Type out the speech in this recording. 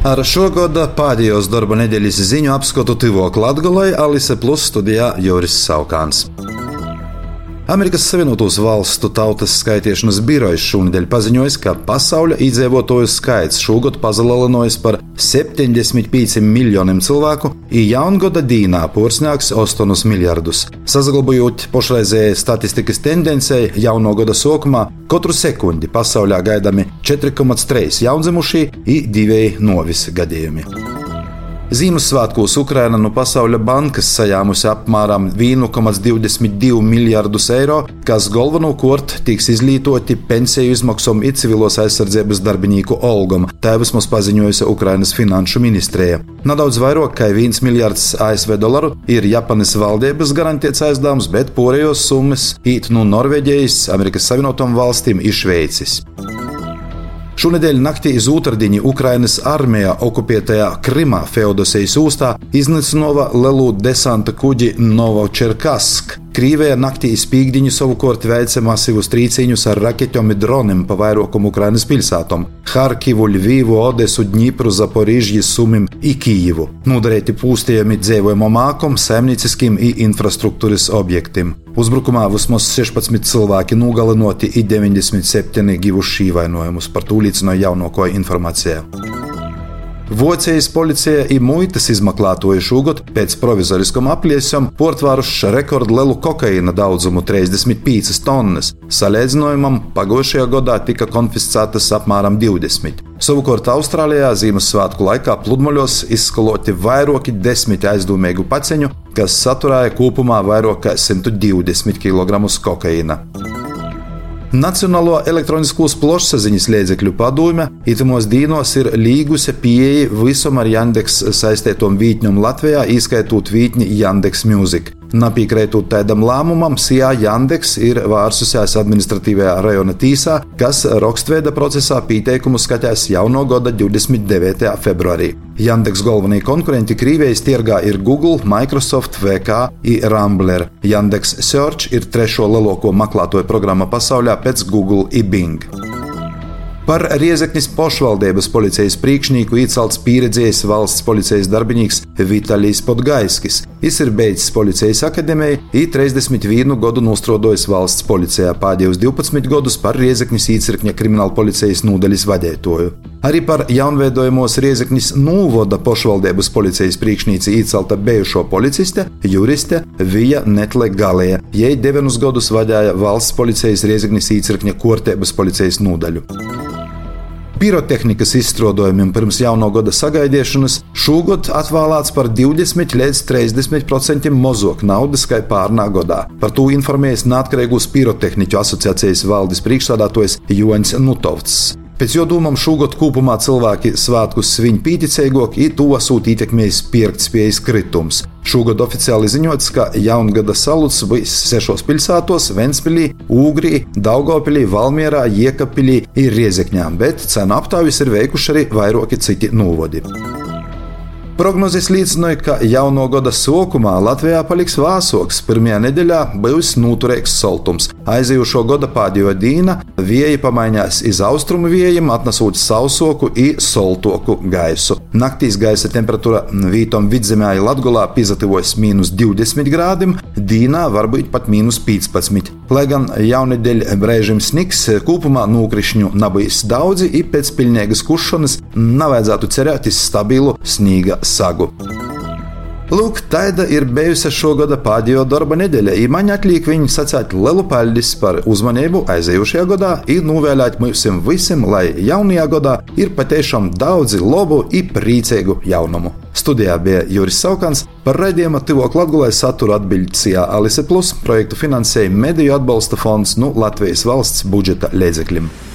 Ar šogada pēdējos darba nedēļas ziņu apskatu Tivok Latgolai Alise Plus studijā Joris Saukāns. Amerikas Savienotos Valstu tautas skaitīšanas birojas šonadēļ paziņoja, ka pasaules iedzīvotāju skaits šogad pazeminājies par 75 miljoniem cilvēku, un jaungada dīnā porsņāks 8 miljardus. Saglabājot pašreizējai statistikas tendencei, jauno gada sākumā katru sekundi pasaulē gaidāmi 4,3 jaundzimušie un 2 novis gadījumi. Ziemassvētkos Ukraina no Pasaules bankas sajāmusi apmēram 1,22 miljardus eiro, kas galvenokārt tiks izlietoti pensiju izmaksām un civilos aizsardzības darbinieku algam, tā vismaz paziņojusi Ukrainas finanšu ministrija. Nedaudz vairāk kā 1 miljards ASV dolāru ir Japānas valdības garantēts aizdevums, bet pārējos summas īt no Norvēģijas, Amerikas Savienotajām valstīm un Šveicis. Šonadēļ naktī iz Utrdiņa Ukrainas armija okupētajā Krimā Feodosejas ūstā iznīcināja lielu desanta kuģi Novočerkask. Krīvija naktī spīgdiņu savukārt veica masīvus trīcīņus ar raķeķiem un droniem pa vairākumu Ukrainas pilsētām - Harkivu, Lvivu, Odesu, Dņipru, Zaporižģi, Sumim un Kijivu. Nodarēti pūstījumi dzīvojamo mākom, saimnieciskiem un infrastruktūras objektiem. Uzbrukumā vismaz 16 cilvēki nogalinoti un 97 givuši ievainojumus, par to liecināja jaunāko informāciju. Vocijas policija ir muitas izmeklētoja šogad pēc provizoriskam apliesam portvaruši rekordlielu kokaīna daudzumu 35 tonnas. Salīdzinājumam pagājušajā gadā tika konfiscētas apmēram 20. Savukārt Austrālijā Ziemassvētku laikā pludmaļos izskaloti vairāki desmit aizdomīgu paciņu, kas saturēja kopumā vairāk kā 120 kg kokaīna. Nacionālo elektroniskos plašsaziņas līdzekļu padome itimos dīnos ir līgusi pieeja visam ar Jandeks saistītom vītņam Latvijā, ieskaitot vītņi Jandeks Music. Napīkrētot tādam lēmumam, Sijā Jandeks ir vērsusies administratīvajā rajona tīsā, kas rakstveida procesā pieteikumu skatās jau no gada 29. februārī. Jandeks galvenie konkurenti Krievijas tirgā ir Google, Microsoft, VK un Rambler. Jandeks Search ir trešo lielāko meklētāju programma pasaulē pēc Google un Bing. Par Riezeknis pašvaldības policijas priekšnieku iecelts pieredzējis valsts policijas darbinieks Vitalijs Podgaiskis. Viņš ir beidzis policijas akadēmiju, un 31 gadu nostrodojis valsts policijā, pēdējos 12 gadus par Riezeknis īcirkņa krimināla policijas nodaļas vadītāju. Arī par jaunveidojamos Riezeknis Nūvoda pašvaldības policijas priekšnīci iecelta bijušo policiste, juriste Vija Netle Galēja. Jai devienus gadus vadīja valsts policijas Riezeknis īcirkņa kortēbas policijas nodaļu pirotehnikas izstrādājumiem pirms jauno gada sagaidīšanas šogad atvēlēts par 20 līdz 30% mazāk naudas kā pārnā gadā. Par to informējas Neatkarīgos pirotehniķu asociācijas valdes priekšstādātājs Joņs Nutovs. Pēc jo domām šogad kopumā cilvēki svētkus svin pīticīgāk, ir to sūt ietekmējis pirktspējas kritums. Šogad oficiāli ziņots, ka jaungada saluds būs sešos pilsētos - Ventspīlī, Ūgrī, Daugopilī, Valmierā, Iekapilī un Riezekņā, bet cenu aptaujas ir veikuši arī vairāki citi novodi. Prognozes liecināja, ka jauno gada sākumā Latvijā paliks vāsoks. Pirmajā nedēļā būs noturīgs saltums. Aizējušo gada pēdējo dienu vieji pamainījās iz austrumu vējiem, atnesot sausoku un soltoku gaisu. Naktīs gaisa temperatūra vītom vidzemē Latvijā pizativojas mīnus 20 grādiem, dīnā varbūt pat mīnus 15. Lai gan jaunedēļ brēžam sniks, kopumā nokrišņu nebūs daudzi, un pēc pilnīgas kušanas nevajadzētu cerēt uz stabilu sniega sagu. Lūk, tāda ir bijusi šogada pēdējā darba nedēļa. Man atliek viņu sacīt lielu paldies par uzmanību aizējušajā gadā, ir novēlēt mums visiem, lai jaunajā gadā ir patiešām daudzi labu un priecīgu jaunumu. Studijā bija Juris Saukants par raidījuma Tivok Latvijas satura atbildīcijā Alise Plus projektu finansēja Mediju atbalsta fonds no Latvijas valsts budžeta līdzekļiem.